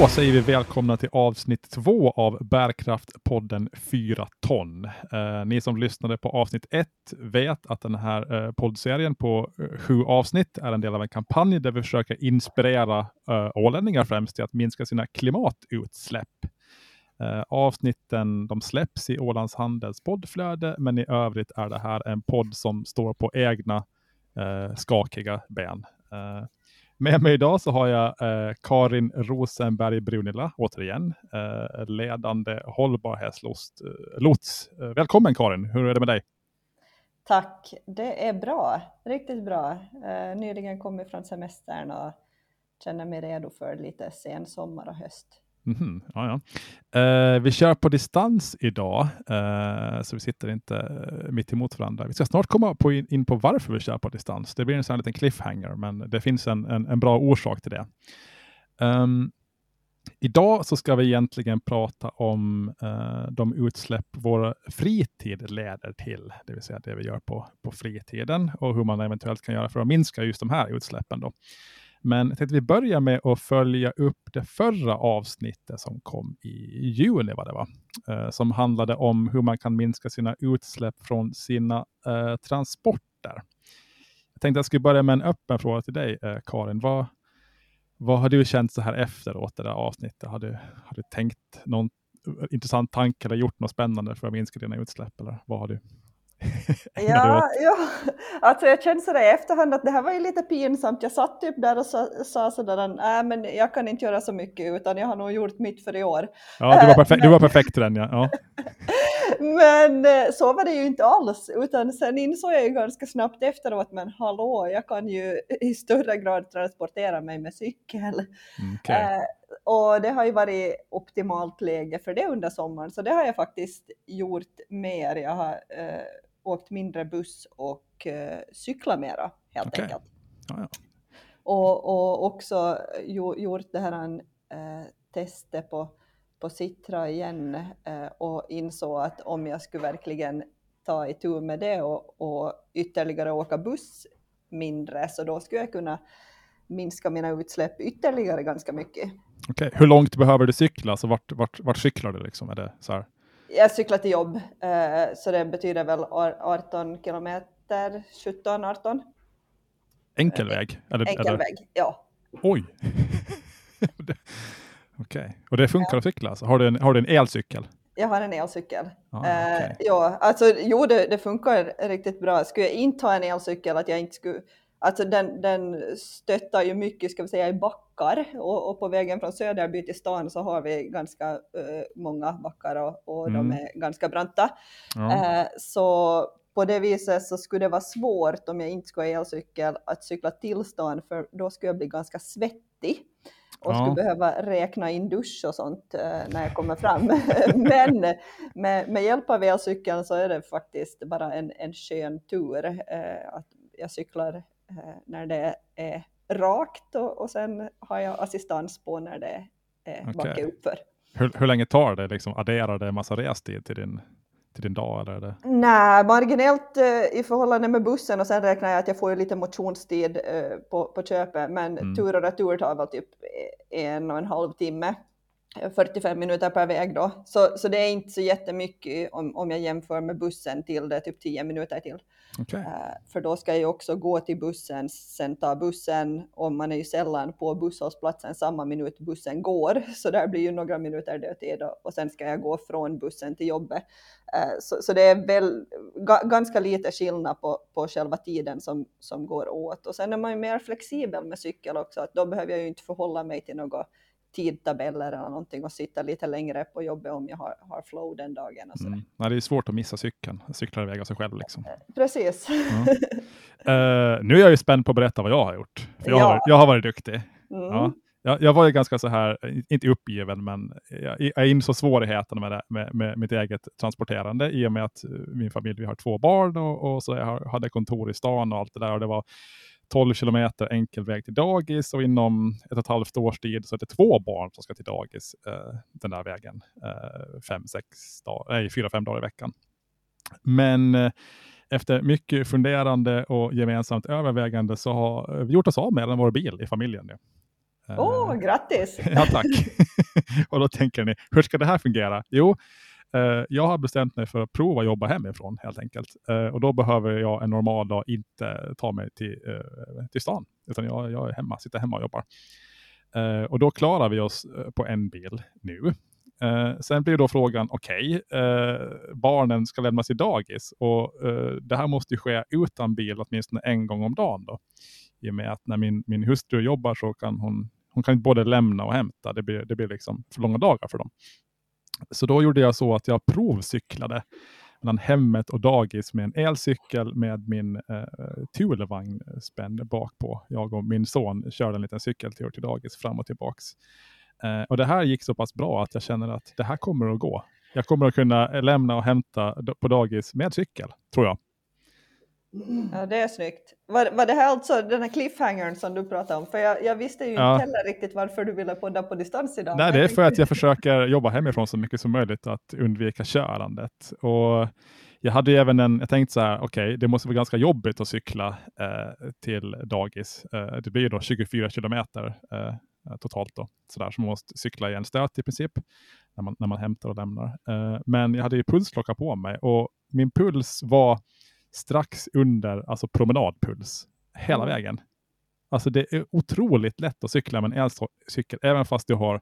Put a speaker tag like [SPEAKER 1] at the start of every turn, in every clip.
[SPEAKER 1] Då säger vi välkomna till avsnitt två av Bärkraftpodden 4 ton. Eh, ni som lyssnade på avsnitt ett vet att den här eh, poddserien på eh, sju avsnitt är en del av en kampanj där vi försöker inspirera eh, ålänningar främst till att minska sina klimatutsläpp. Eh, avsnitten de släpps i Ålands Handels poddflöde, men i övrigt är det här en podd som står på egna eh, skakiga ben. Eh, med mig idag så har jag eh, Karin Rosenberg Brunilla, återigen, eh, ledande hållbarhetslots. Eh, eh, välkommen Karin, hur är det med dig?
[SPEAKER 2] Tack, det är bra, riktigt bra. Eh, nyligen kommit från semestern och känner mig redo för lite sen sommar och höst.
[SPEAKER 1] Mm -hmm. ja, ja. Uh, vi kör på distans idag, uh, så vi sitter inte eh, mitt emot varandra. Vi ska snart komma på in, in, på varför vi kör på distans. Det blir en sån liten cliffhanger, men det finns en, en, en bra orsak till det. Um, idag så ska vi egentligen prata om uh, de utsläpp vår fritid leder till, det vill säga det vi gör på, på fritiden och hur man eventuellt kan göra för att minska just de här utsläppen. Då. Men jag tänkte vi börjar med att följa upp det förra avsnittet som kom i juni, vad det var, eh, som handlade om hur man kan minska sina utsläpp från sina eh, transporter. Jag tänkte jag skulle börja med en öppen fråga till dig, eh, Karin. Vad, vad har du känt så här efteråt, det där avsnittet? Har du, har du tänkt någon eh, intressant tanke eller gjort något spännande för att minska dina utsläpp? Eller vad har du
[SPEAKER 2] ja, ja, alltså jag kände sådär i efterhand att det här var ju lite pinsamt. Jag satt typ där och sa, sa sådär, nej men jag kan inte göra så mycket utan jag har nog gjort mitt för i år.
[SPEAKER 1] Ja, du var perfekt, du var perfekt den ja. ja.
[SPEAKER 2] men eh, så var det ju inte alls, utan sen insåg jag ju ganska snabbt efteråt, men hallå, jag kan ju i större grad transportera mig med cykel.
[SPEAKER 1] Mm, okay. Eh,
[SPEAKER 2] och det har ju varit optimalt läge för det under sommaren, så det har jag faktiskt gjort mer. Jag har eh, åkt mindre buss och eh, cyklat mera helt okay. enkelt.
[SPEAKER 1] Ja, ja.
[SPEAKER 2] Och, och också jo, gjort det här eh, testet på, på Citra igen eh, och insåg att om jag skulle verkligen ta itu med det och, och ytterligare åka buss mindre så då skulle jag kunna minska mina utsläpp ytterligare ganska mycket.
[SPEAKER 1] Okej, okay. hur långt behöver du cykla? Alltså vart, vart, vart cyklar du liksom? Är det så här?
[SPEAKER 2] Jag cyklar till jobb, eh, så det betyder väl 18 kilometer, 17, 18.
[SPEAKER 1] Enkel väg?
[SPEAKER 2] Eller, Enkel eller? väg, ja.
[SPEAKER 1] Oj! Okej, okay. och det funkar att cykla? Alltså. Har, du en, har du en elcykel?
[SPEAKER 2] Jag har en elcykel. Ah, okay. eh, ja, alltså jo, det, det, funkar riktigt bra. Skulle jag inte ha en elcykel, att jag inte skulle Alltså den, den stöttar ju mycket ska vi säga, i backar och, och på vägen från Söderby till stan så har vi ganska uh, många backar och, och mm. de är ganska branta. Ja. Uh, så på det viset så skulle det vara svårt om jag inte skulle ha elcykel att cykla till stan för då skulle jag bli ganska svettig och ja. skulle behöva räkna in dusch och sånt uh, när jag kommer fram. Men med, med hjälp av elcykeln så är det faktiskt bara en, en skön tur. Uh, att jag cyklar Eh, när det är rakt och, och sen har jag assistans på när det är okay. backe uppför.
[SPEAKER 1] Hur, hur länge tar det? Liksom, adderar det en massa restid till din, till din dag? Eller det?
[SPEAKER 2] Nej, marginellt eh, i förhållande med bussen och sen räknar jag att jag får lite motionstid eh, på, på köpet men mm. tur och retur tar väl typ en och en halv timme. 45 minuter per väg då. Så, så det är inte så jättemycket om, om jag jämför med bussen till det, typ 10 minuter till.
[SPEAKER 1] Okay. Uh,
[SPEAKER 2] för då ska jag också gå till bussen, sen ta bussen och man är ju sällan på busshållplatsen samma minut bussen går. Så där blir ju några minuter dödtid och, och sen ska jag gå från bussen till jobbet. Uh, så, så det är väl ga, ganska lite skillnad på, på själva tiden som, som går åt. Och sen är man ju mer flexibel med cykel också, att då behöver jag ju inte förhålla mig till något tidtabeller eller någonting och sitta lite längre på jobbet om jag har, har flow den dagen. Och mm.
[SPEAKER 1] Ja, det är svårt att missa cykeln, cyklar iväg av sig själv. Liksom.
[SPEAKER 2] Eh, precis.
[SPEAKER 1] Ja. uh, nu är jag ju spänd på att berätta vad jag har gjort. För jag, ja. har, jag har varit duktig. Mm. Ja. Jag, jag, var ju ganska så här, inte uppgiven, men jag, jag insåg svårigheterna med, det, med, med, mitt eget transporterande i och med att min familj, vi har två barn och, och så jag hade kontor i stan och allt det där. Och det var 12 kilometer enkel väg till dagis och inom ett och ett halvt års tid så är det två barn som ska till dagis eh, den där vägen. Eh, fem, sex dagar, nej, fyra, fem dagar i veckan. Men eh, efter mycket funderande och gemensamt övervägande så har vi gjort oss av med vår bil i familjen. Nu.
[SPEAKER 2] Åh, oh, grattis!
[SPEAKER 1] ja, tack. och då tänker ni, hur ska det här fungera? Jo, eh, Eh, jag har bestämt mig för att prova att jobba hemifrån helt enkelt. Eh, och då behöver jag en normal dag inte ta mig till, eh, till stan, utan jag, jag är hemma, sitter hemma och jobbar. Eh, och då klarar vi oss eh, på en bil nu. Eh, sen blir då frågan, okej, okay, eh, barnen ska lämnas i dagis och eh, det här måste ju ske utan bil åtminstone en gång om dagen. Då. I och med att när min, min hustru jobbar så kan hon, hon kan både lämna och hämta. Det blir, det blir liksom för långa dagar för dem. Så då gjorde jag så att jag provcyklade mellan hemmet och dagis med en elcykel med min eh, Thulevagn spänd bak på. Jag och min son körde en liten cykeltur till dagis fram och tillbaks. Eh, och det här gick så pass bra att jag känner att det här kommer att gå. Jag kommer att kunna lämna och hämta på dagis med cykel, tror jag.
[SPEAKER 2] Ja, det är snyggt. Var, var det här alltså den här cliffhangern som du pratade om? För jag, jag visste ju ja. inte heller riktigt varför du ville podda på distans idag.
[SPEAKER 1] Nej, det är för att jag försöker jobba hemifrån så mycket som möjligt att undvika körandet. Och jag hade ju även en, jag tänkte så här, okej, okay, det måste vara ganska jobbigt att cykla eh, till dagis. Eh, det blir då 24 kilometer eh, totalt då, så där, så man måste cykla i en stöt i princip när man, när man hämtar och lämnar. Eh, men jag hade ju pulsklocka på mig och min puls var strax under alltså promenadpuls hela mm. vägen. Alltså det är otroligt lätt att cykla med en elcykel, även fast du har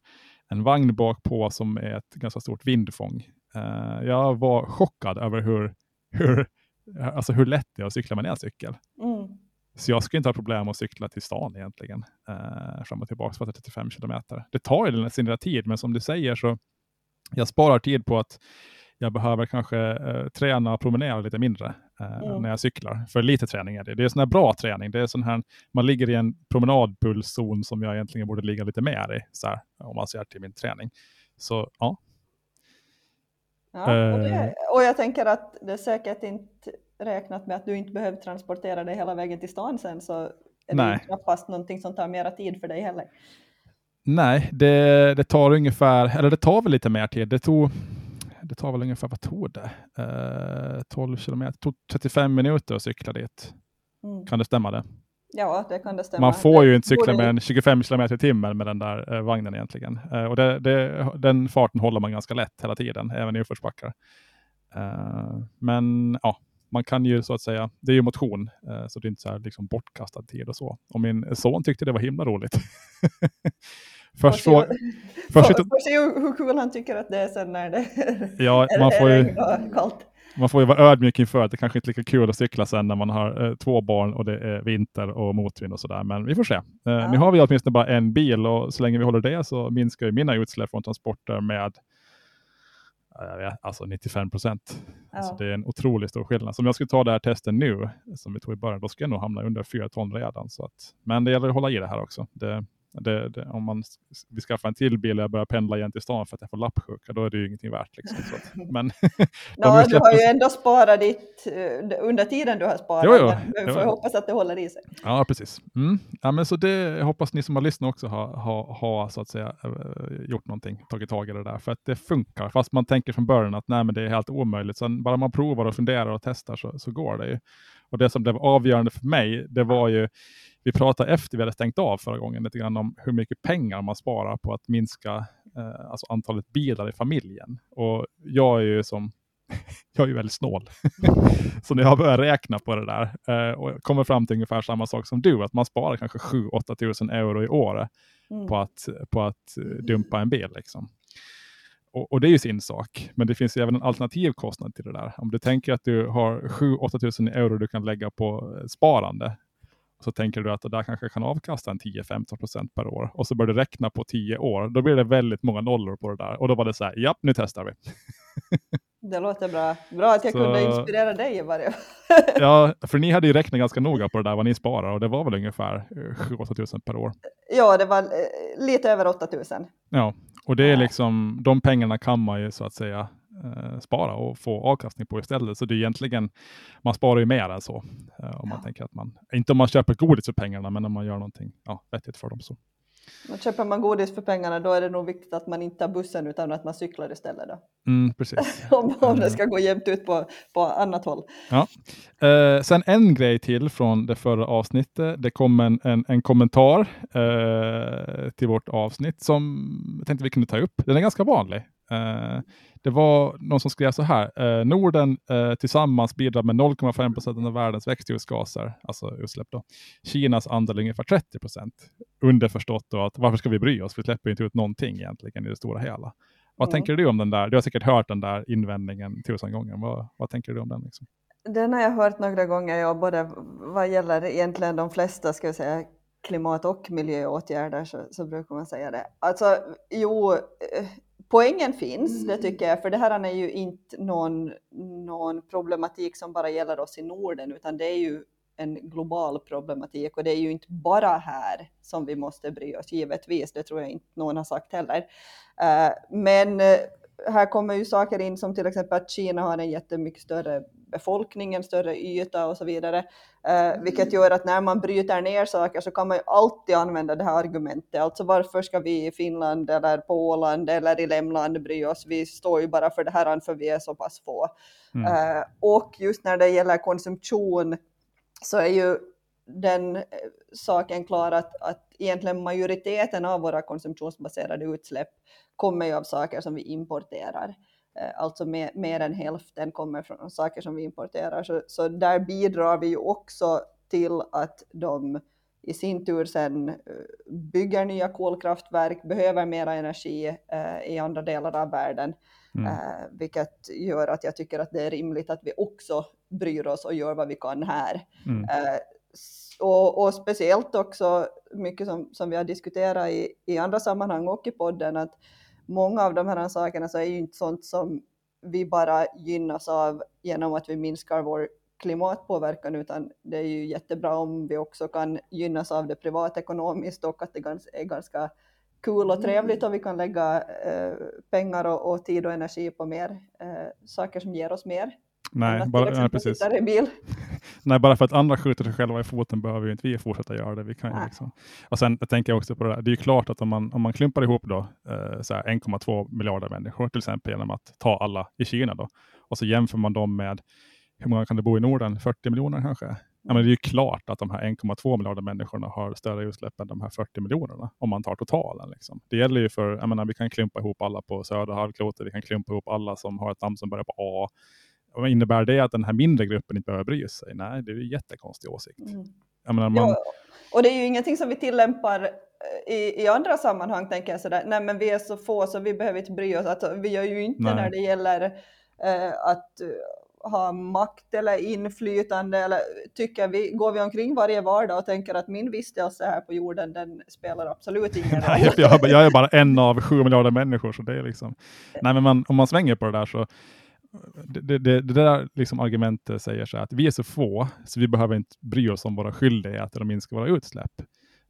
[SPEAKER 1] en vagn bak på som är ett ganska stort vindfång. Uh, jag var chockad över hur, hur, alltså hur lätt det är att cykla med en elcykel. Mm. Så jag skulle inte ha problem att cykla till stan egentligen, uh, fram och tillbaka för 35 kilometer. Det tar ju sin tid, men som du säger så jag sparar tid på att jag behöver kanske uh, träna och promenera lite mindre mm. när jag cyklar. För lite träning är det. Det är sån här bra träning. Det är sån här, man ligger i en promenadpulszon som jag egentligen borde ligga lite mer i, så här, om man ser till min träning. Så ja.
[SPEAKER 2] ja och, det, eh. och jag tänker att det är säkert inte räknat med att du inte behöver transportera dig hela vägen till stan sen, så är det knappast någonting som tar mera tid för dig heller.
[SPEAKER 1] Nej, det, det tar ungefär, eller det tar väl lite mer tid. Det tog, det tar väl ungefär, vad tog det? Eh, 12 kilometer, tog 35 minuter att cykla dit. Mm. Kan det stämma det?
[SPEAKER 2] Ja, det kan det stämma.
[SPEAKER 1] Man får ju inte cykla med en 25 kilometer i timmen med den där eh, vagnen egentligen. Eh, och det, det, den farten håller man ganska lätt hela tiden, även i uppförsbackar. Eh, men ja, man kan ju så att säga, det är ju motion, eh, så det är inte så här liksom bortkastad tid och så. Och min son tyckte det var himla roligt.
[SPEAKER 2] Först får, först får se hur kul han tycker att det är sen när det
[SPEAKER 1] ja, är, man får ju, kallt. Man får ju vara ödmjuk inför att det kanske inte är lika kul att cykla sen när man har eh, två barn och det är vinter och motvind och sådär. Men vi får se. Eh, ja. Nu har vi åtminstone bara en bil och så länge vi håller det så minskar ju mina utsläpp från transporter med vet, alltså 95 procent. Ja. Alltså det är en otroligt stor skillnad. Så om jag skulle ta det här testen nu, som vi tog i början, då skulle jag nog hamna under 4 ton redan. Så att, men det gäller att hålla i det här också. Det, det, det, om man vi skaffar en till bil och jag börjar pendla igen till stan för att jag får lappsjuka, då är det ju ingenting värt. Liksom, att, men,
[SPEAKER 2] no, du har ju ändå sparat ditt, eh, under tiden du har sparat, jo, jo, men vi får jo. hoppas att det håller i sig.
[SPEAKER 1] Ja, precis. Mm. Ja, men så det jag hoppas ni som har lyssnat också har, har, har så att säga, eh, gjort någonting, tagit tag i det där, för att det funkar. Fast man tänker från början att nej, men det är helt omöjligt. Sen bara man provar och funderar och testar så, så går det ju. Och det som blev avgörande för mig, det var ju vi pratade efter vi hade stängt av förra gången lite grann om hur mycket pengar man sparar på att minska eh, alltså antalet bilar i familjen. Och jag är ju som jag är ju väldigt snål. så när jag börjar räkna på det där eh, och kommer fram till ungefär samma sak som du, att man sparar kanske 7-8 tusen euro i år mm. på, att, på att eh, dumpa en bil. Liksom. Och, och, det är ju sin sak, men det finns ju även en alternativ kostnad till det där. Om du tänker att du har 7-8 tusen euro du kan lägga på eh, sparande, så tänker du att det där kanske kan avkasta en 10-15 procent per år och så börjar du räkna på 10 år. Då blir det väldigt många nollor på det där och då var det så här, ja, nu testar vi.
[SPEAKER 2] Det låter bra. Bra att jag så... kunde inspirera dig i varje
[SPEAKER 1] Ja, för ni hade ju räknat ganska noga på det där vad ni sparar och det var väl ungefär 7-8 tusen per år.
[SPEAKER 2] Ja, det var eh, lite över 8 tusen.
[SPEAKER 1] Ja, och det är liksom, de pengarna kan man ju så att säga eh, spara och få avkastning på istället. Så det är egentligen, man sparar ju mer än så. Eh, om ja. man tänker att man, inte om man köper godis för pengarna, men om man gör någonting ja, vettigt för dem. så.
[SPEAKER 2] Och köper man godis för pengarna då är det nog viktigt att man inte tar bussen utan att man cyklar istället då.
[SPEAKER 1] Mm, precis.
[SPEAKER 2] om, om det ska gå jämnt ut på, på annat håll.
[SPEAKER 1] Ja. Eh, sen en grej till från det förra avsnittet. Det kom en, en, en kommentar eh, till vårt avsnitt som jag tänkte vi kunde ta upp. Den är ganska vanlig. Eh, det var någon som skrev så här. Eh, Norden eh, tillsammans bidrar med 0,5 procent av världens växthusgaser, alltså utsläpp. Då. Kinas andel är ungefär 30 procent. Underförstått då att varför ska vi bry oss? Vi släpper inte ut någonting egentligen i det stora hela. Vad mm. tänker du om den där? Du har säkert hört den där invändningen tusen gånger. Vad, vad tänker du om den? Liksom?
[SPEAKER 2] Den har jag hört några gånger, ja, både vad gäller egentligen de flesta ska jag säga, klimat och miljöåtgärder så, så brukar man säga det. Alltså, jo, poängen finns, det mm. tycker jag, för det här är ju inte någon, någon problematik som bara gäller oss i Norden, utan det är ju en global problematik och det är ju inte bara här som vi måste bry oss, givetvis, det tror jag inte någon har sagt heller. Eh, men eh, här kommer ju saker in som till exempel att Kina har en jättemycket större befolkning, en större yta och så vidare. Eh, vilket gör att när man bryter ner saker så kan man ju alltid använda det här argumentet. Alltså varför ska vi i Finland eller på Åland eller i Lämland bry oss? Vi står ju bara för det här för vi är så pass få. Mm. Eh, och just när det gäller konsumtion så är ju den eh, saken klar att, att egentligen majoriteten av våra konsumtionsbaserade utsläpp kommer ju av saker som vi importerar. Eh, alltså mer, mer än hälften kommer från saker som vi importerar. Så, så där bidrar vi ju också till att de i sin tur sen eh, bygger nya kolkraftverk, behöver mera energi eh, i andra delar av världen. Mm. Eh, vilket gör att jag tycker att det är rimligt att vi också bryr oss och gör vad vi kan här. Mm. Eh, och, och, speciellt också mycket som, som vi har diskuterat i, i andra sammanhang och i podden, att många av de här sakerna så är ju inte sånt som vi bara gynnas av genom att vi minskar vår klimatpåverkan, utan det är ju jättebra om vi också kan gynnas av det privatekonomiskt och att det är ganska kul och trevligt och vi kan lägga eh, pengar och, och, tid och energi på mer eh, saker som ger oss mer.
[SPEAKER 1] Nej, bara, nej, precis. nej, bara för att andra skjuter sig själva i foten behöver ju inte vi fortsätta göra det. Vi kan ju liksom. Och sen jag tänker jag också på det där, det är ju klart att om man, om man klumpar ihop då, eh, 1,2 miljarder människor till exempel genom att ta alla i Kina då, och så jämför man dem med hur många kan det bo i Norden? 40 miljoner kanske? Ja, men det är ju klart att de här 1,2 miljarder människorna har större utsläpp än de här 40 miljonerna om man tar totalen. Liksom. Det gäller ju för, jag menar, vi kan klumpa ihop alla på södra halvklotet, vi kan klumpa ihop alla som har ett namn som börjar på A vad innebär det att den här mindre gruppen inte behöver bry sig? Nej, det är en jättekonstig åsikt. Mm.
[SPEAKER 2] Man... ja, och det är ju ingenting som vi tillämpar eh, i, i andra sammanhang, tänker jag sådär, nej men vi är så få så vi behöver inte bry oss. Alltså, vi gör ju inte nej. när det gäller eh, att uh, ha makt eller inflytande eller tycker vi, går vi omkring varje vardag och tänker att min vistelse här på jorden den spelar absolut ingen roll.
[SPEAKER 1] Nej, jag, jag, är bara en av sju miljarder människor så det är liksom, nej men man, om man svänger på det där så det, det, det, där liksom argumentet säger så att vi är så få, så vi behöver inte bry oss om våra skyldigheter och minska våra utsläpp.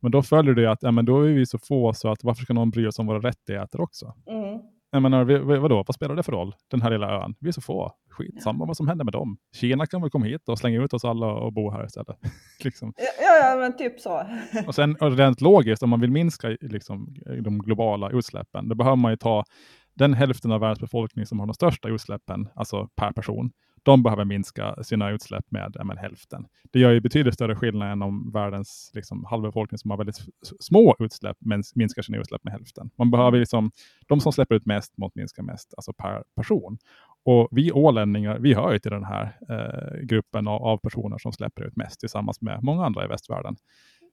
[SPEAKER 1] Men då följer det att ja, men då är vi så få, så att varför ska någon bry sig om våra rättigheter också? Mm. Jag menar, vadå, vad spelar det för roll, den här lilla ön? Vi är så få, skitsamma ja. vad som händer med dem. Kina kan väl komma hit och slänga ut oss alla och bo här istället. liksom.
[SPEAKER 2] ja, ja, men typ så.
[SPEAKER 1] och sen rent logiskt, om man vill minska liksom, de globala utsläppen, då behöver man ju ta den hälften av världens befolkning som har de största utsläppen, alltså per person, de behöver minska sina utsläpp med ja, hälften. Det gör ju betydligt större skillnad än om världens liksom, halva befolkning som har väldigt små utsläpp men minskar sina utsläpp med hälften. Man behöver liksom, de som släpper ut mest måste minska mest, alltså per person. Och vi ålänningar, vi hör ju till den här eh, gruppen av, av, personer som släpper ut mest tillsammans med många andra i västvärlden.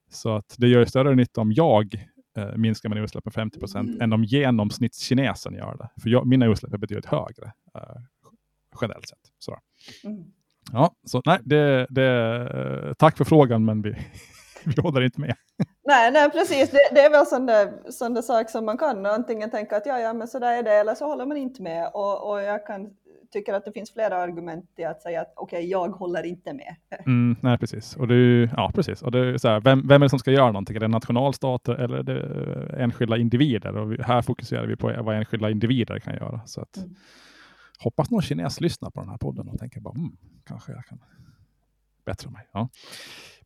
[SPEAKER 1] Så att det gör större nytta om jag eh, minskar mina utsläpp med 50 procent mm. än om genomsnittskinesen gör det. För jag, mina utsläpp är betydligt högre eh, generellt sett. Mm. Ja, så nej, det, det, tack för frågan, men vi, vi håller inte med.
[SPEAKER 2] Nej, nej precis. Det, det är väl sån där, sån där sak som man kan antingen tänka att ja, ja, men så där är det, eller så håller man inte med. Och, och jag kan tycker att det finns flera argument till att säga att okej, okay, jag håller inte med.
[SPEAKER 1] Mm, nej, precis. Och det är, ja, precis. Och det är så här, vem, vem är det som ska göra någonting? Är det nationalstater eller är det enskilda individer? Och vi, här fokuserar vi på vad enskilda individer kan göra. Så att, mm. Hoppas någon kines lyssnar på den här podden och tänker bara, mm, kanske jag kan bättra mig. Ja.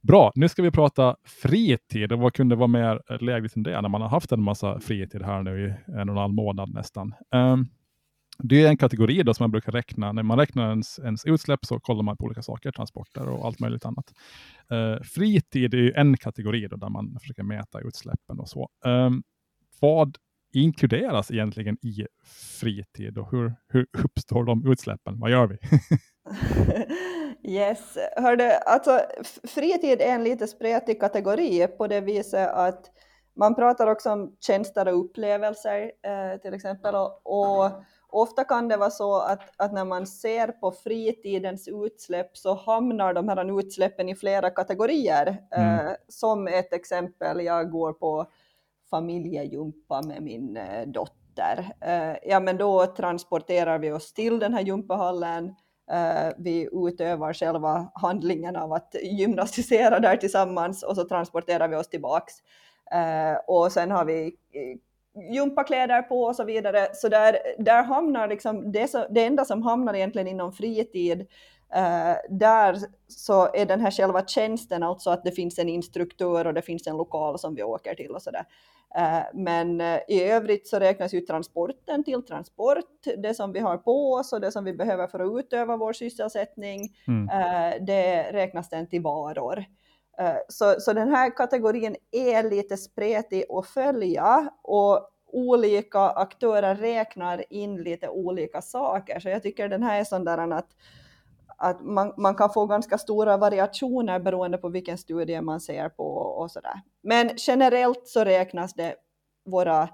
[SPEAKER 1] Bra, nu ska vi prata fritid och vad kunde vara mer lägligt än det när man har haft en massa fritid här nu i en och en halv månad nästan. Um, det är en kategori då som man brukar räkna. När man räknar ens, ens utsläpp så kollar man på olika saker, transporter och allt möjligt annat. Uh, fritid är en kategori då där man försöker mäta utsläppen och så. Um, vad inkluderas egentligen i fritid och hur, hur uppstår de utsläppen? Vad gör vi?
[SPEAKER 2] yes, hörde, alltså fritid är en lite spretig kategori på det viset att man pratar också om tjänster och upplevelser eh, till exempel och, och ofta kan det vara så att, att när man ser på fritidens utsläpp så hamnar de här utsläppen i flera kategorier. Mm. Eh, som ett exempel, jag går på familjejumpa med min eh, dotter. Eh, ja, men då transporterar vi oss till den här gympahallen. Eh, vi utövar själva handlingen av att gymnastisera där tillsammans och så transporterar vi oss tillbaks. Och sen har vi gympakläder på och så vidare. Så där, där hamnar liksom, det, så, det enda som hamnar egentligen inom fritid Uh, där så är den här själva tjänsten alltså att det finns en instruktör och det finns en lokal som vi åker till och sådär. Uh, men uh, i övrigt så räknas ju transporten till transport, det som vi har på oss och det som vi behöver för att utöva vår sysselsättning, mm. det räknas den till varor. Eh, så, så den här kategorin är lite spretig att följa och olika aktörer räknar in lite olika saker. Så jag tycker den här är sån där att att man, man kan få ganska stora variationer beroende på vilken studie man ser på och sådär. Men generellt så räknas det våra,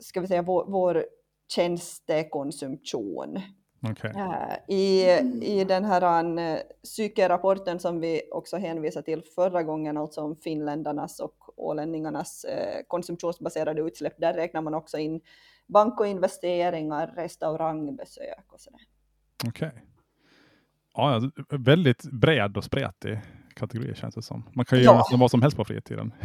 [SPEAKER 2] ska vi säga, vår, vår tjänstekonsumtion.
[SPEAKER 1] Okay.
[SPEAKER 2] Uh, I, I den här uh, psykerapporten som vi också hänvisade till förra gången, alltså om finländarnas och ålänningarnas uh, konsumtionsbaserade utsläpp, där räknar man också in bank och investeringar, restaurangbesök och sådär.
[SPEAKER 1] Okej. Okay. Ja, väldigt bred och spretig kategori känns det som. Man kan ju ja. göra vad som helst på fritiden.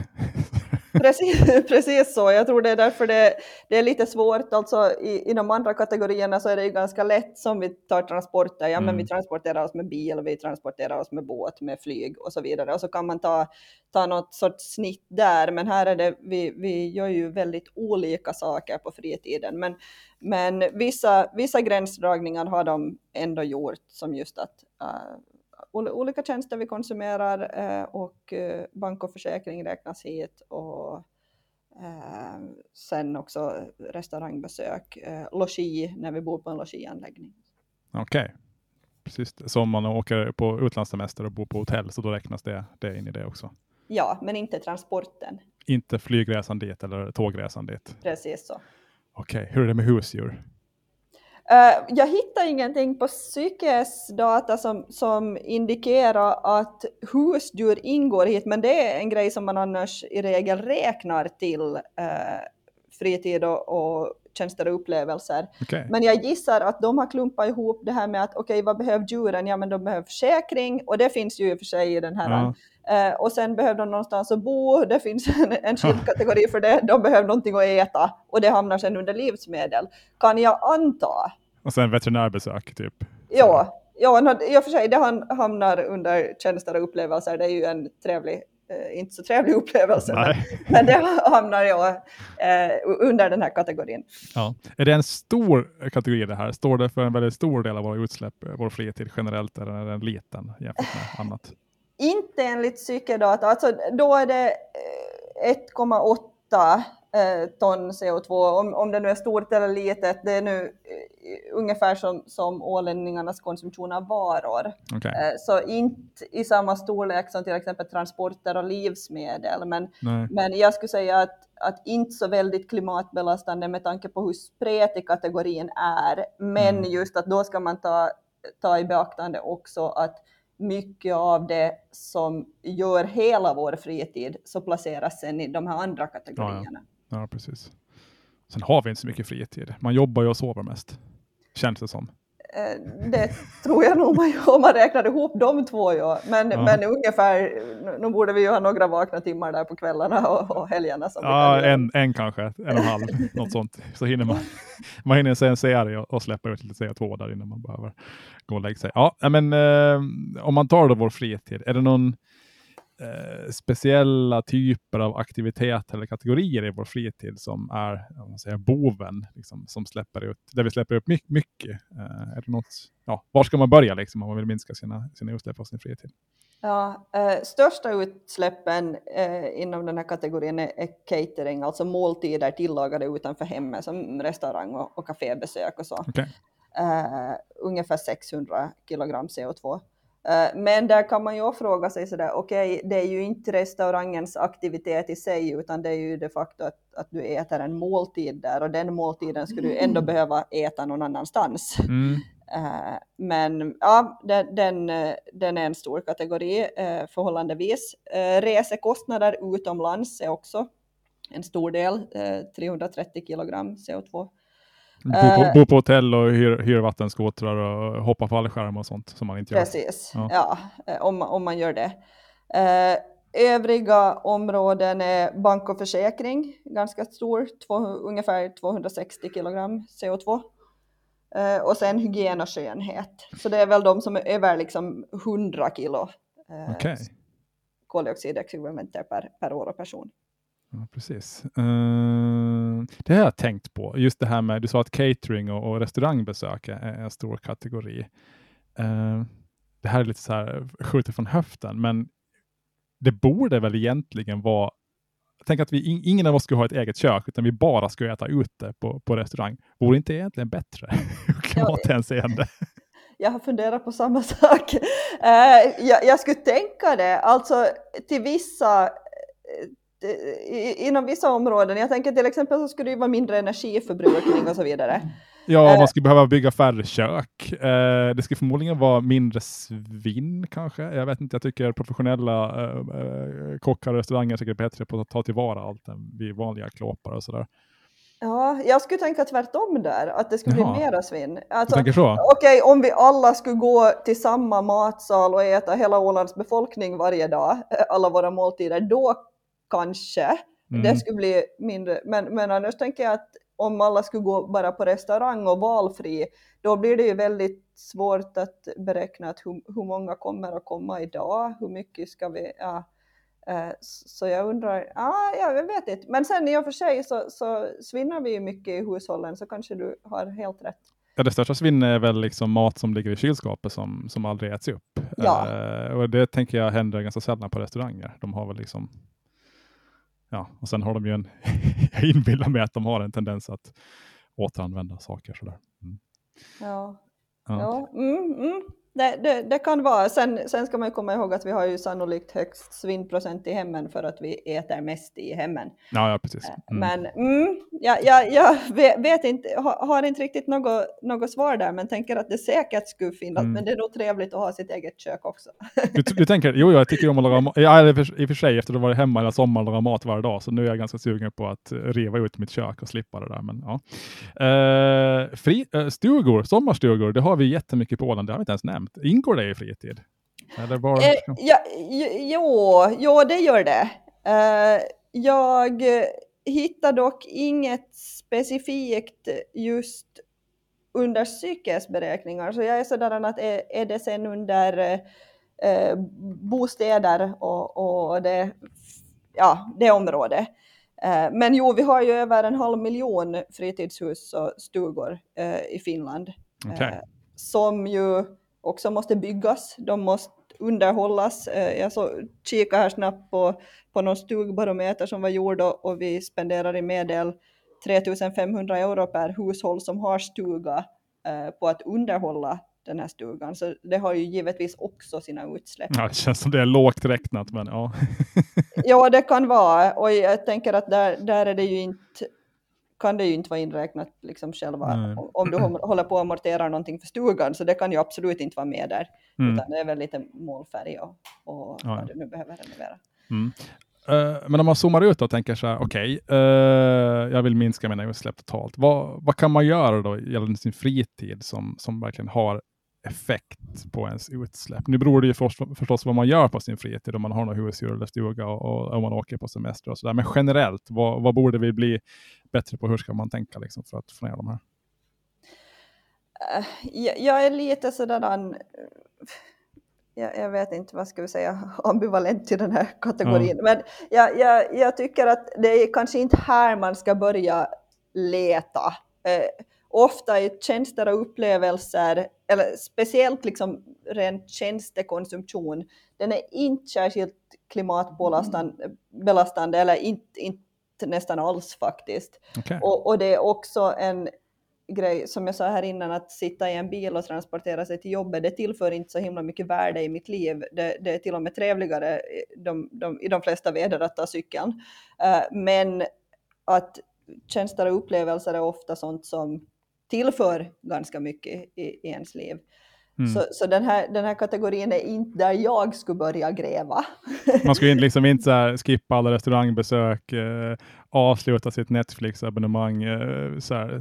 [SPEAKER 2] Precis, precis så. Jag tror det är därför det, det är lite svårt. Alltså, i, I de andra kategorierna så är det ju ganska lätt som vi tar transporter. Ja, mm. men vi mm. transporterar oss med bil, vi transporterar oss med båt, med flyg och så vidare. Och så kan man ta, ta något sorts snitt där. Men här är det, vi, vi gör ju väldigt olika saker på fritiden. Men, men vissa, vissa gränsdragningar har de ändå gjort som just att uh, olika tjänster vi konsumerar eh, och eh, bank och försäkring räknas hit och eh, sen också restaurangbesök, logi när vi bor på en logianläggning.
[SPEAKER 1] Okej, okay. precis. Så om man åker på utlandssemester och bor på hotell så då räknas det, det in i det också?
[SPEAKER 2] Ja, men inte transporten.
[SPEAKER 1] Inte flygresan dit eller tågresan dit?
[SPEAKER 2] Precis så.
[SPEAKER 1] Okej, okay. hur är det med husdjur?
[SPEAKER 2] Uh, jag hittar ingenting på psykes data som, som indikerar att husdjur ingår hit, men det är en grej som man annars i regel räknar till uh, fritid och, och tjänster och upplevelser.
[SPEAKER 1] Okay.
[SPEAKER 2] Men jag gissar att de har klumpat ihop det här med att okej, okay, vad behöver djuren? Ja, men de behöver försäkring och det finns ju i och för sig i den här. Ja. Uh, och sen behöver de någonstans att bo, det finns en, en skild kategori för det. De behöver någonting att äta och det hamnar sen under livsmedel. Kan jag anta.
[SPEAKER 1] Och sen veterinärbesök typ.
[SPEAKER 2] Ja, ja i och för sig, det hamnar under tjänster och upplevelser. Det är ju en trevlig inte så trevlig upplevelse, men, men, det hamnar jag uh, under den här kategorin.
[SPEAKER 1] Ja. Är det en stor kategori det här? Står det för en väldigt stor del av våra utsläpp, vår fritid generellt, eller är den liten jämfört med annat?
[SPEAKER 2] Inte enligt cykeldata, alltså då är det 1,8 eh, ton CO2, om, om det nu är stort eller litet, det är nu ungefär som, som ålänningarnas konsumtion av varor.
[SPEAKER 1] Okay.
[SPEAKER 2] Eh, så inte i samma storlek som till exempel transporter och livsmedel, men, men jag skulle säga att, att inte så väldigt klimatbelastande med tanke på hur spretig kategorin är, men mm. just att då ska man ta, ta i beaktande också att mycket av det som gör hela vår fritid så placeras sen i de här andra kategorierna.
[SPEAKER 1] Ja, ja. Ja precis. Sen har vi inte så mycket fritid. Man jobbar ju och sover mest känns det som.
[SPEAKER 2] Eh, det tror jag nog man, om man räknar ihop de två. Ja. Men, ja. men ungefär, nu borde vi ju ha några vakna timmar där på kvällarna och, och helgerna. Som
[SPEAKER 1] ja, en, en kanske, en och en halv, något sånt. Så hinner man, man hinner se en serie och, och släppa ut lite CO2 där innan man behöver gå och lägga sig. Ja, men eh, om man tar då vår fritid, är det någon eh, speciella typer av aktiviteter eller kategorier i vår fritid som är man säger, boven, liksom, som släpper ut, där vi släpper upp mycket. mycket. Eh, är det något, ja, var ska man börja liksom, om man vill minska sina, sina utsläpp av sin fritid?
[SPEAKER 2] Ja, eh, största utsläppen eh, inom den här kategorin är, är, catering, alltså måltider tillagade utanför hemmet som restaurang och, och kafébesök och så. Okay. Uh, ungefär 600 kilogram CO2. Uh, men där kan man ju fråga sig sådär, okej, okay, det är ju inte restaurangens aktivitet i sig, utan det är ju de facto att, att du äter en måltid där och den måltiden skulle du ändå mm. behöva äta någon annanstans. Mm. Uh, men ja, den, den, den, är en stor kategori uh, förhållandevis. Resekostnader utomlands är också en stor del, 330 kilogram CO2
[SPEAKER 1] Bo på, bo på hotell och hyr, hyr vattenskotrar och hoppa fallskärm och sånt som man inte
[SPEAKER 2] gör. Precis, ja, ja eh, om, om man gör det. Eh, övriga områden är bank och försäkring, ganska stor, två, ungefär 260 kilogram CO2. Eh, och sen hygien och skönhet. Så det är väl de som är över liksom 100 kilo eh, okay. koldioxidekvivalenter per, per år och person.
[SPEAKER 1] Ja, precis. Uh, det har jag tänkt på. Just det här med, du sa att catering och, och restaurangbesök är en stor kategori. Uh, det här är lite så här skjutet från höften, men det borde väl egentligen vara Tänk att vi, ingen av oss skulle ha ett eget kök, utan vi bara skulle äta ute på, på restaurang. Vore inte egentligen bättre klimathänseende?
[SPEAKER 2] Jag har funderat på samma sak. Jag, jag skulle tänka det, alltså till vissa inom vissa områden, jag tänker till exempel så skulle det vara mindre energiförbrukning och så vidare.
[SPEAKER 1] Ja, man eh. skulle behöva bygga färre kök. Eh, det skulle förmodligen vara mindre svinn kanske. Jag vet inte, jag tycker professionella eh, kockar och restauranger är säkert bättre på att ta tillvara allt än vi vanliga klåpar och sådär.
[SPEAKER 2] Ja, jag skulle tänka tvärtom där, att det skulle Jaha. bli mera svinn.
[SPEAKER 1] Alltså, Okej,
[SPEAKER 2] okay, om vi alla skulle gå till samma matsal och äta hela Ålands befolkning varje dag, alla våra måltider, då kanske. Mm. Det skulle bli mindre. Men, men annars tänker jag att om alla skulle gå bara på restaurang och valfri, då blir det ju väldigt svårt att beräkna att hur, hur många kommer att komma idag, hur mycket ska vi, ja. Eh, så jag undrar, ah, jag vet inte. Men sen i och för sig så, så svinnar vi ju mycket i hushållen, så kanske du har helt rätt.
[SPEAKER 1] Ja, det största svinnet är väl liksom mat som ligger i kylskåpet som, som aldrig äts upp. Ja. Uh, och det tänker jag händer ganska sällan på restauranger. De har väl liksom ja, och sen har de ju en, jag inbillar mig att de har en tendens att återanvända saker sådär. Mm.
[SPEAKER 2] Ja, ja. ja. Mm, mm det, det, det, kan vara. Sen, sen ska man komma ihåg att vi har ju sannolikt högst svinnprocent i hemmen för att vi äter mest i hemmen.
[SPEAKER 1] Ja, ja precis.
[SPEAKER 2] Eh, mm. Men mm, ja, ja, jag vet inte, har inte riktigt något, något svar där, men tänker att det säkert skulle finnas. Mm. Men det är nog trevligt att ha sitt eget kök också.
[SPEAKER 1] Du, du tänker, jo, jag tycker om att laga mat. Ja, i och för sig, efter att ha varit hemma hela sommaren och lagat mat varje dag, så nu är jag ganska sugen på att riva ut mitt kök och slippa det där. Men, ja. Uh, fri, uh, stugor, sommarstugor, det har vi jättemycket på Åland, det har vi inte ens nämnt. Ingår det i fritid?
[SPEAKER 2] Eller var... Eh, ja, jo, jo, det gör det. Uh, jag hittar dock inget specifikt just under psykesberäkningar, så jag är sådär att är, är det sen under uh, bostäder och, och det, ja, det området. Uh, men jo, vi har ju över en halv miljon fritidshus och stugor i Finland. Okay. som ju också måste byggas, de måste underhållas. Eh, jag så kikade här snabbt på, på någon stugbarometer som var gjord och, och vi spenderar i medel 3500 euro per hushåll som har stuga eh, på att underhålla den här stugan. Så det har ju givetvis också sina utsläpp.
[SPEAKER 1] Ja, det känns som det är lågt räknat, men ja.
[SPEAKER 2] ja, det kan vara. Och jag tänker att där, där är det ju inte kan det ju inte vara inräknat liksom själva Nej. om du håller på att amortera någonting för stugan, så det kan ju absolut inte vara med där, mm. utan det är väl lite målfärg och, och ja. vad du nu behöver renovera.
[SPEAKER 1] Mm. Uh, men om man zoomar ut och tänker så här, okej, okay, uh, jag vill minska mina utsläpp totalt. Vad, vad kan man göra då gällande sin fritid som, som verkligen har effekt på ens utsläpp? Nu beror det ju förstås, förstås vad man gör på sin fritid, om man har något husdjur eller stuga och, om man åker på semester och sådär. Men generellt, vad, vad borde vi bli bättre på? Hur ska man tänka liksom, för att få ner de här?
[SPEAKER 2] Uh, jag, jag är lite sådär jag, jag, vet inte vad ska vi säga, ambivalent till den här kategorin. Mm. Men jag, jag, jag, tycker att det är kanske inte här man ska börja leta. Eh, ofta i tjänster och upplevelser, eller speciellt liksom ren tjänstekonsumtion, den är inte särskilt klimatbelastande, eller inte, inte nästan alls faktiskt. Okay. Och, och det är också en grej, som jag sa här innan, att sitta i en bil och transportera sig till jobbet, det tillför inte så himla mycket värde i mitt liv. Det, det är till och med trevligare de, de, i de flesta väder att ta cykeln. Uh, men att tjänster och upplevelser är ofta sånt som tillför ganska mycket i, i ens liv. Mm. Så, så den, här, den här kategorin är inte där jag skulle börja gräva.
[SPEAKER 1] Man skulle liksom inte så skippa alla restaurangbesök, eh, avsluta sitt Netflix-abonnemang, eh, så här,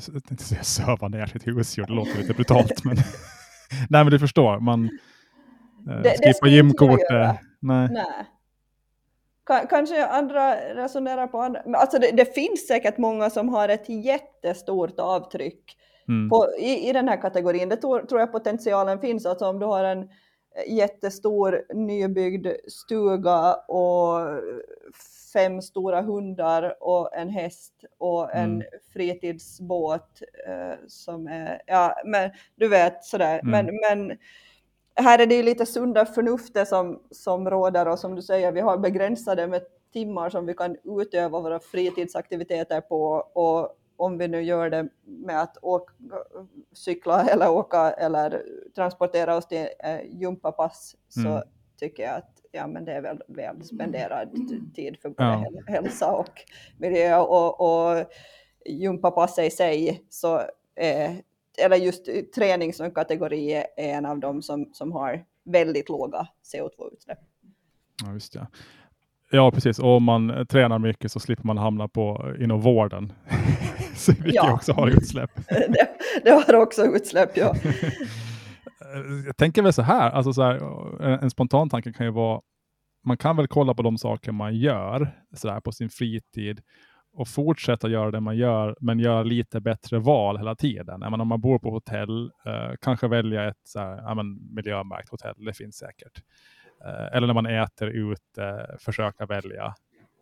[SPEAKER 1] söva ner sitt husdjur, det låter lite brutalt. men Nej men du förstår, man eh, det, skippa gymkortet. Nej. Nej.
[SPEAKER 2] Kanske andra resonerar på andra, alltså det, det, finns säkert många som har ett jättestort avtryck mm. på, i, i den här kategorin. Det tror, tror jag potentialen finns, alltså om du har en jättestor nybyggd stuga och fem stora hundar och en häst och en mm. fritidsbåt eh, som är, ja men du vet sådär, mm. men, men här är det ju lite sunda förnuftet som, som råder och som du säger, vi har begränsade med timmar som vi kan utöva våra fritidsaktiviteter på och om vi nu gör det med att åka, cykla eller åka eller transportera oss till eh, gympapass mm. så tycker jag att ja, men det är väl väl spenderad tid för både ja. hälsa och miljö och, och gympapasset i sig så eh, eller just träning som kategori är en av dem som, som har väldigt låga CO2-utsläpp.
[SPEAKER 1] Ja, just det. Ja, precis. Och om man tränar mycket så slipper man hamna på, inom vården. Vilket ja. också har utsläpp.
[SPEAKER 2] det, det har också utsläpp, ja.
[SPEAKER 1] jag tänker väl så här, alltså så här, en, spontan tanke kan ju vara, man kan väl kolla på de saker man gör så där, på sin fritid och fortsätta göra det man gör, men göra lite bättre val hela tiden. Men om man bor på hotell, eh, kanske välja ett så här, ja, men, miljömärkt hotell, det finns säkert. Eh, eller när man äter ute, försöka välja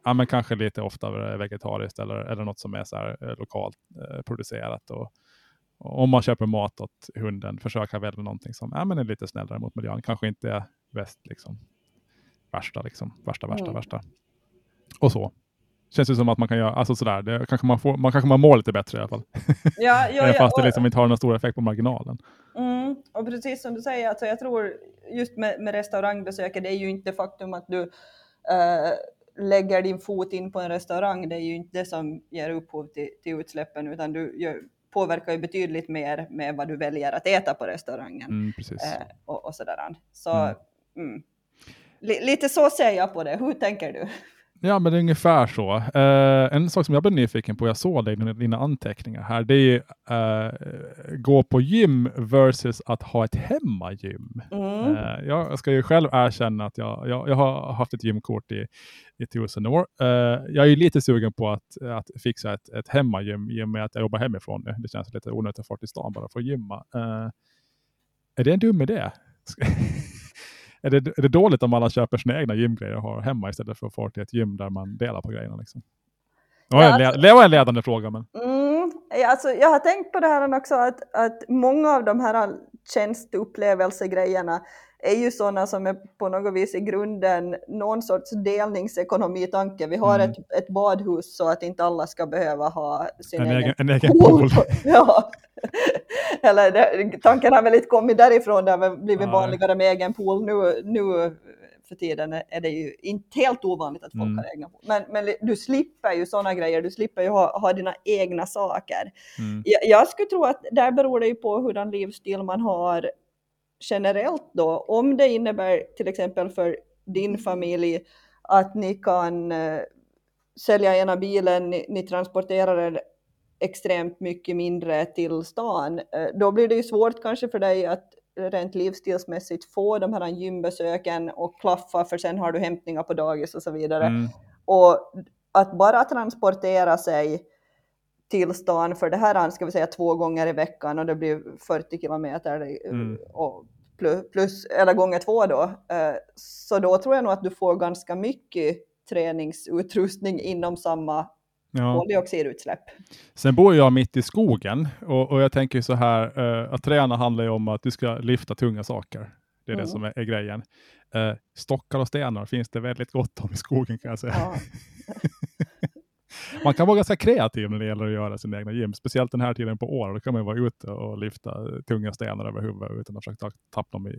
[SPEAKER 1] ja, men kanske lite oftare vegetariskt eller, eller något som är så här, eh, lokalt eh, producerat. Och, och, om man köper mat åt hunden, försöka välja någonting som ja, men är lite snällare mot miljön. Kanske inte är väst, liksom, värsta, liksom, värsta, värsta, mm. värsta. Och så. Känns det som att man kan göra, alltså sådär, det, kanske man, får, man kanske man mår lite bättre i alla fall. Ja, ja, ja, Fast det liksom inte har någon stor effekt på marginalen.
[SPEAKER 2] Mm, och precis som du säger, alltså jag tror just med, med restaurangbesöket, det är ju inte faktum att du äh, lägger din fot in på en restaurang, det är ju inte det som ger upphov till, till utsläppen, utan du gör, påverkar ju betydligt mer med vad du väljer att äta på restaurangen.
[SPEAKER 1] Mm, eh,
[SPEAKER 2] och, och sådär. Så, mm. Mm. Lite så ser jag på det. Hur tänker du?
[SPEAKER 1] Ja, men det är ungefär så. Uh, en sak som jag blev nyfiken på, jag såg det i dina anteckningar här, det är uh, gå på gym versus att ha ett hemmagym. Mm. Uh, jag ska ju själv erkänna att jag, jag, jag har haft ett gymkort i, i tusen år. jag är lite sugen på att, att fixa ett, ett hemmagym i och med att jag jobbar hemifrån nu. Det känns lite onödigt att få till stan bara för att gymma. är det en dum idé? är, det, är det dåligt om alla köper sina egna gymgrejer och har hemma istället för att få till ett gym där man delar på grejerna? Liksom? Det var, en, det var en ledande fråga. Men...
[SPEAKER 2] Mm, alltså, jag har tänkt på det här också, att, att många av de här tjänsteupplevelsegrejerna är ju sådana som är på något vis i grunden någon sorts delningsekonomi-tanke. Vi har mm. ett, ett badhus så att inte alla ska behöva ha sin
[SPEAKER 1] en egen, en egen pool.
[SPEAKER 2] ja. Eller det, tanken har väl inte kommit därifrån, det har blivit ja. vanligare med egen pool nu, nu för tiden är det ju inte helt ovanligt att folk mm. har egna pool. Men, men du slipper ju sådana grejer, du slipper ju ha, ha dina egna saker. Mm. Jag, jag, skulle tro att där beror det ju på hurdan livsstil man har generellt då, om det innebär till exempel för din familj att ni kan uh, sälja ena bilen, ni, ni transporterar er extremt mycket mindre till stan, uh, då blir det ju svårt kanske för dig att rent livsstilsmässigt få de här gymbesöken och klaffa för sen har du hämtningar på dagis och så vidare. Mm. Och att bara transportera sig till stan för det här ska vi säga två gånger i veckan och det blir 40 kilometer mm. och plus, plus, eller gånger två då. Eh, så då tror jag nog att du får ganska mycket träningsutrustning inom samma ja. koldioxidutsläpp.
[SPEAKER 1] Sen bor jag mitt i skogen och, och jag tänker så här uh, att träna handlar ju om att du ska lyfta tunga saker. Det är mm. det som är, är grejen. Uh, stockar och stenar finns det väldigt gott om i skogen kan jag säga. Ja. man kan vara ganska kreativ när det gäller att göra sina egna gym, speciellt den här tiden på året. Då kan man vara ute och lyfta tunga stenar över huvudet utan att försöka tappa dem i,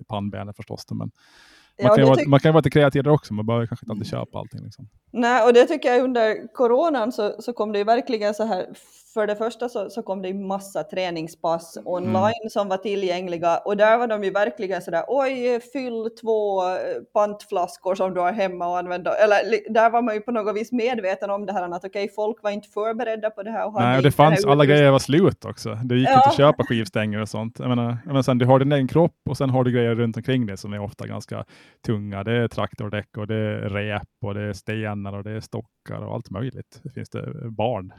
[SPEAKER 1] i pannbenet förstås. Men man, ja, kan vara, man kan vara lite kreativ där också, man behöver kanske inte alltid köpa allting. Liksom.
[SPEAKER 2] Nej, och det tycker jag under coronan så, så kom det ju verkligen så här för det första så, så kom det massa träningspass mm. online mm. som var tillgängliga och där var de ju verkligen sådär oj, fyll två eh, pantflaskor som du har hemma och använda. Eller där var man ju på något vis medveten om det här att okej, okay, folk var inte förberedda på det här.
[SPEAKER 1] Och Nej, och det fanns, alla grejer var slut också. Det gick ja. inte att köpa skivstänger och sånt. Jag menar, jag menar sen, du har din egen kropp och sen har du grejer runt omkring dig som är ofta ganska tunga. Det är traktordäck och det är rep och det är stenar och det är stockar och allt möjligt. Det finns det barn.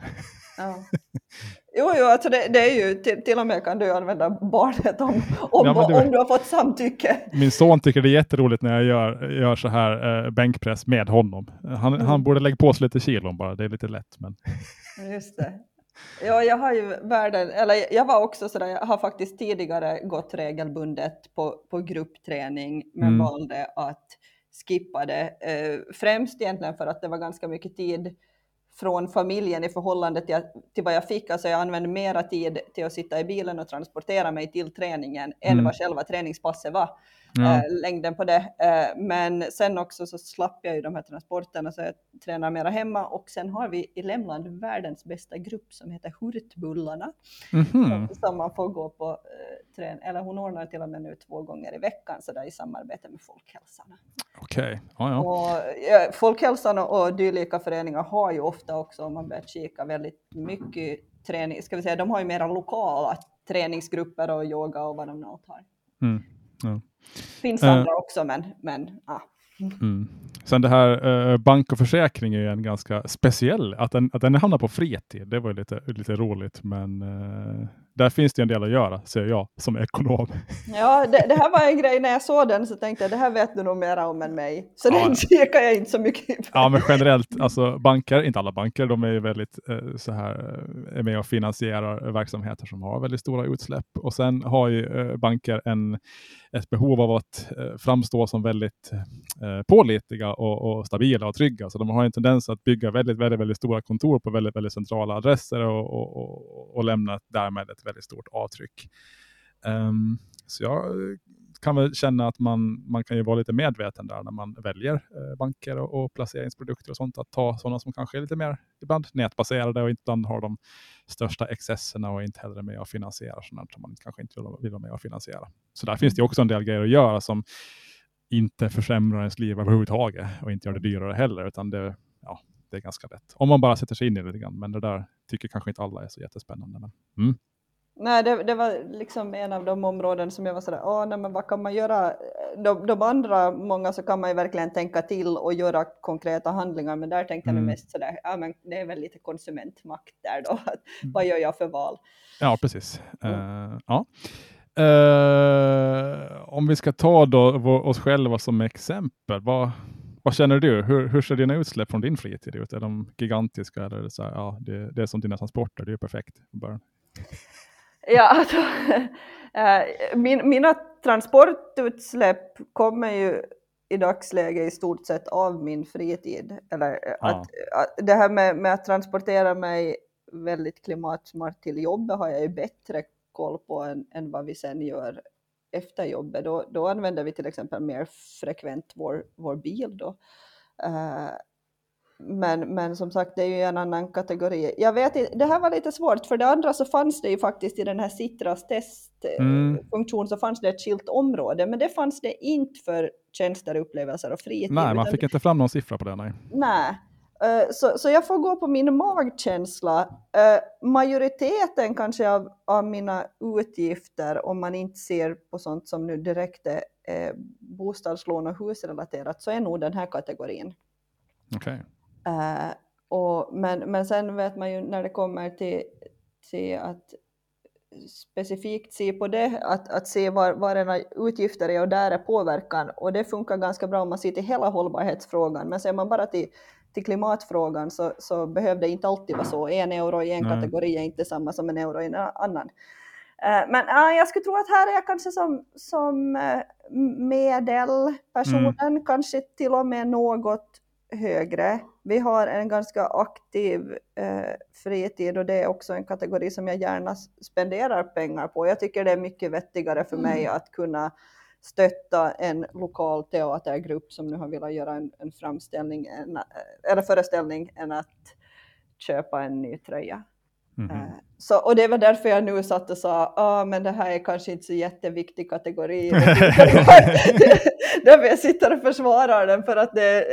[SPEAKER 2] Ja. Jo, jo alltså det, det, är ju till, till och med kan du använda barnet om, om, ja, du, om du har fått samtycke.
[SPEAKER 1] Min son tycker det är jätteroligt när jag gör, gör så här eh, bänkpress med honom. Han, mm. han borde lägga på sig lite kilon bara, det är lite lätt. Men...
[SPEAKER 2] Just det. Ja, jag har ju världen, eller jag var också sådär, jag har faktiskt tidigare gått regelbundet på, på gruppträning, men mm. valde att skippa det. Eh, främst egentligen för att det var ganska mycket tid från familjen i förhållande till, till vad jag fick. Alltså jag använde mera tid till att sitta i bilen och transportera mig till träningen mm. än vad själva träningspasset var ja. äh, längden på det. Äh, men sen också så slapp jag ju de här transporterna så jag tränar mera hemma och sen har vi i Lämland världens bästa grupp som heter Hurtbullarna mm -hmm. som man får gå på äh, trän eller hon ordnar till och med nu två gånger i veckan så där i samarbete med Folkhälsan.
[SPEAKER 1] Okej, okay. ja, ja.
[SPEAKER 2] Och, Folkhälsan och, dylika föreningar har ju ofta också om man börjar kika väldigt mycket träning, ska vi säga, de har ju mera lokala träningsgrupper och yoga och vad de nu har. Mm. Ja. Finns andra uh, också, men, men ja.
[SPEAKER 1] Mm. Sen det här uh, bank och försäkring är ju en ganska speciell, att den, att den hamnar på fritid, det var lite, lite roligt, men uh, där finns det en del att göra, säger jag som ekonom.
[SPEAKER 2] Ja, det, det, här var en grej när jag såg den så tänkte jag det här vet du nog mer om än mig. Så ja. den kikar jag inte så mycket
[SPEAKER 1] på. Ja, men generellt, alltså banker, inte alla banker, de är ju väldigt eh, så här, eh, är med och finansierar verksamheter som har väldigt stora utsläpp. Och sen har ju eh, banker en, ett behov av att eh, framstå som väldigt eh, pålitliga och, och, stabila och trygga. Så de har en tendens att bygga väldigt, väldigt, väldigt stora kontor på väldigt, väldigt centrala adresser och, och, och, och lämna därmed ett väldigt stort avtryck. Um, så jag kan väl känna att man, man kan ju vara lite medveten där när man väljer eh, banker och, och, placeringsprodukter och sånt. Att ta sådana som kanske är lite mer ibland nätbaserade och ibland har de största excesserna och inte heller med att finansiera sådant som man kanske inte vill, vill vara med och finansiera. Så där finns det också en del grejer att göra som inte försämrar ens liv överhuvudtaget och inte gör det dyrare heller, utan det, ja, det är ganska lätt. Om man bara sätter sig in i det lite grann, men det där tycker kanske inte alla är så jättespännande. Men, mm.
[SPEAKER 2] Nej, det, det, var liksom en av de områden som jag var sådär, åh nej men vad kan man göra? De, de, andra, många så kan man ju verkligen tänka till och göra konkreta handlingar, men där tänkte mm. jag mest sådär, ja men det är väl lite konsumentmakt där då, att, mm. vad gör jag för val?
[SPEAKER 1] Ja, precis. Mm. Uh, ja. Uh, om vi ska ta då oss själva som exempel, vad, vad känner du? Hur, hur ser dina utsläpp från din fritid ut? Är de gigantiska eller är det så här, ja, det, det är som dina transporter, det är perfekt
[SPEAKER 2] Ja, alltså, äh, min, mina transportutsläpp kommer ju i dagsläget i stort sett av min fritid. Eller ja. att, att, det här med, med, att transportera mig väldigt klimatsmart till jobbet har jag ju bättre koll på än, än vad vi sen gör efter jobbet. Då, då använder vi till exempel mer frekvent vår, vår bil. Då. Uh, men, men som sagt, det är ju en annan kategori. Jag vet inte, det här var lite svårt, för det andra så fanns det ju faktiskt i den här Citras testfunktion mm. så fanns det ett skilt område, men det fanns det inte för tjänster, upplevelser och fritid.
[SPEAKER 1] Nej, man fick inte fram någon siffra på det. Nej.
[SPEAKER 2] nej. Uh, så, så jag får gå på min magkänsla. Uh, majoriteten kanske av, av mina utgifter, om man inte ser på sånt som nu direkt är eh, bostadslån och husrelaterat, så är nog den här kategorin.
[SPEAKER 1] Okay.
[SPEAKER 2] Uh, och, men, men sen vet man ju när det kommer till, till att specifikt se på det, att, att se var, var era utgifter är och där är påverkan. Och det funkar ganska bra om man ser till hela hållbarhetsfrågan. Men ser man bara till, till klimatfrågan så, så behöver det inte alltid vara så. En euro i en Nej. kategori är inte samma som en euro i en annan. Uh, men uh, jag skulle tro att här är jag kanske som, som uh, medelpersonen, mm. kanske till och med något högre. Vi har en ganska aktiv eh, fritid och det är också en kategori som jag gärna spenderar pengar på. Jag tycker det är mycket vettigare för mig mm. att kunna stötta en lokal teatergrupp som nu har velat göra en, en framställning en, eller föreställning än att köpa en ny tröja. Mm. Så, och det var därför jag nu satt och sa, ah, men det här är kanske inte så jätteviktig kategori. därför jag sitter och försvarar den, för att det,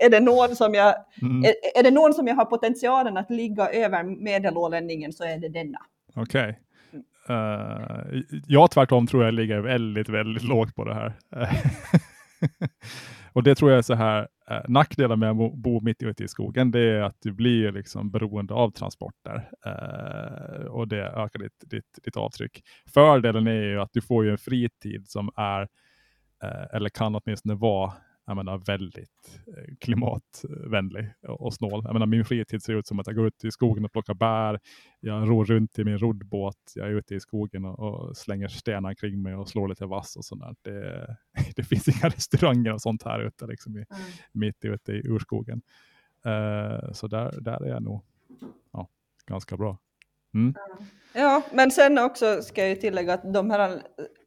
[SPEAKER 2] är, det någon som jag, mm. är, är, det någon som jag har potentialen att ligga över medelålänningen så är det denna.
[SPEAKER 1] Okej. Okay. Uh, jag tvärtom tror jag ligger väldigt, väldigt lågt på det här. och det tror jag är så här, eh, nackdelen med att bo mitt ute i skogen, det är att du blir liksom beroende av transporter eh, och det ökar ditt, ditt, ditt avtryck. Fördelen är ju att du får ju en fritid som är, eh, eller kan åtminstone vara, jag menar, väldigt eh, klimatvänlig och snål. Jag menar, min fritid ser ut som att jag går ut i skogen och plockar bär. Jag ror runt i min roddbåt. Jag är ute i skogen och, och slänger stenar kring mig och slår lite vass och sånt det, det, finns inga restauranger och sånt här ute, liksom i, mm. mitt ute i urskogen. Uh, så där, där är jag nog ja, ganska bra. Mm.
[SPEAKER 2] Ja, men sen också ska jag tillägga att de här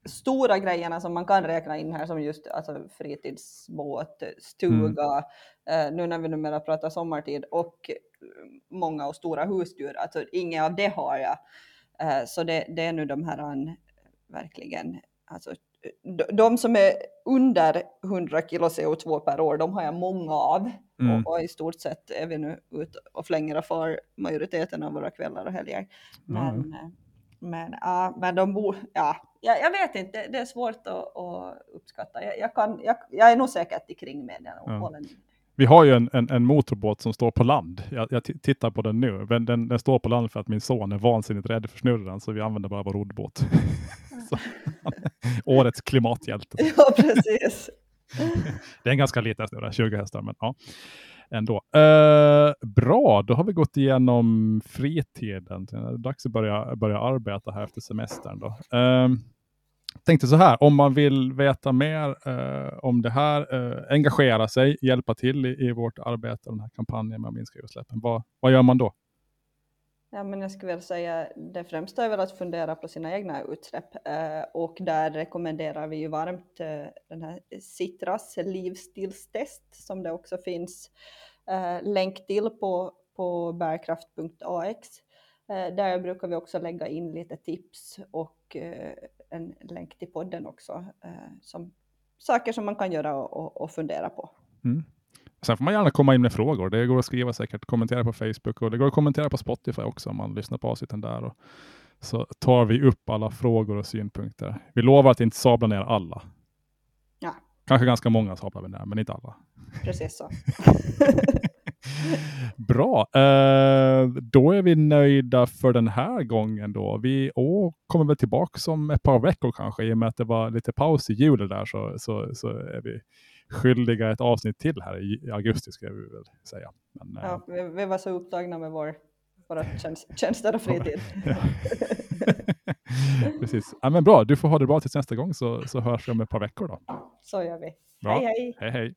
[SPEAKER 2] stora grejerna som man kan räkna in här som just alltså, fritidsbåt, stuga, mm. eh, nu när vi numera pratar sommartid och många och stora husdjur, alltså inget av det har jag. Eh, så det, det, är nu de här an, verkligen, alltså de, de som är under 100 kilo CO2 per år, de har jag många av. Mm. Och, och, i stort sett är vi nu ute och flänger och far majoriteten av våra kvällar och helger. Men, mm. men, ja, men de bor, ja, jag, jag, vet inte, det är svårt att, att uppskatta. Jag, jag, kan, jag, jag är nog säkert kring med den. Ja.
[SPEAKER 1] Vi har ju en, en, en, motorbåt som står på land. Jag, jag tittar på den nu. Den, den, den, står på land för att min son är vansinnigt rädd för snurren, så vi använder bara vår roddbåt. årets klimathjälte.
[SPEAKER 2] Ja, precis.
[SPEAKER 1] det är en ganska liten snurra, 20 hästar, men ja ändå. Uh, bra, då har vi gått igenom fritiden. Det är dags att börja, börja arbeta här efter semestern. Då. Uh, tänkte så här, om man vill veta mer uh, om det här, uh, engagera sig, hjälpa till i, i vårt arbete, den här kampanjen med att minska utsläppen, vad, vad gör man då?
[SPEAKER 2] Ja, men jag skulle väl säga det främsta är väl att fundera på sina egna utsläpp eh, och där rekommenderar vi ju varmt eh, den här Citras livsstilstest som det också finns eh, länk till på, på bärkraft.ax. Eh, där brukar vi också lägga in lite tips och eh, en länk till podden också eh, som saker som man kan göra och, och, och fundera på.
[SPEAKER 1] Mm. Sen får man gärna komma in med frågor. Det går att skriva säkert, kommentera på Facebook och det går att kommentera på Spotify också om man lyssnar på avsnitten där. Och så tar vi upp alla frågor och synpunkter. Vi lovar att inte sabla ner alla.
[SPEAKER 2] Ja.
[SPEAKER 1] Kanske ganska många sablar vi ner, men inte alla.
[SPEAKER 2] Precis så.
[SPEAKER 1] Bra, uh, då är vi nöjda för den här gången då. Vi oh, kommer väl tillbaka om ett par veckor kanske, i och med att det var lite paus i julen där så, så, så är vi skyldiga ett avsnitt till här i augusti ska vi väl säga.
[SPEAKER 2] Men, ja, eh, vi, vi, var så upptagna med vår, våra tjänst, tjänster och fritid.
[SPEAKER 1] Precis. Ja, men bra, du får ha det bra tills nästa gång så, så hörs vi om ett par veckor då.
[SPEAKER 2] Så gör vi.
[SPEAKER 1] Bra. Hej hej! hej, hej.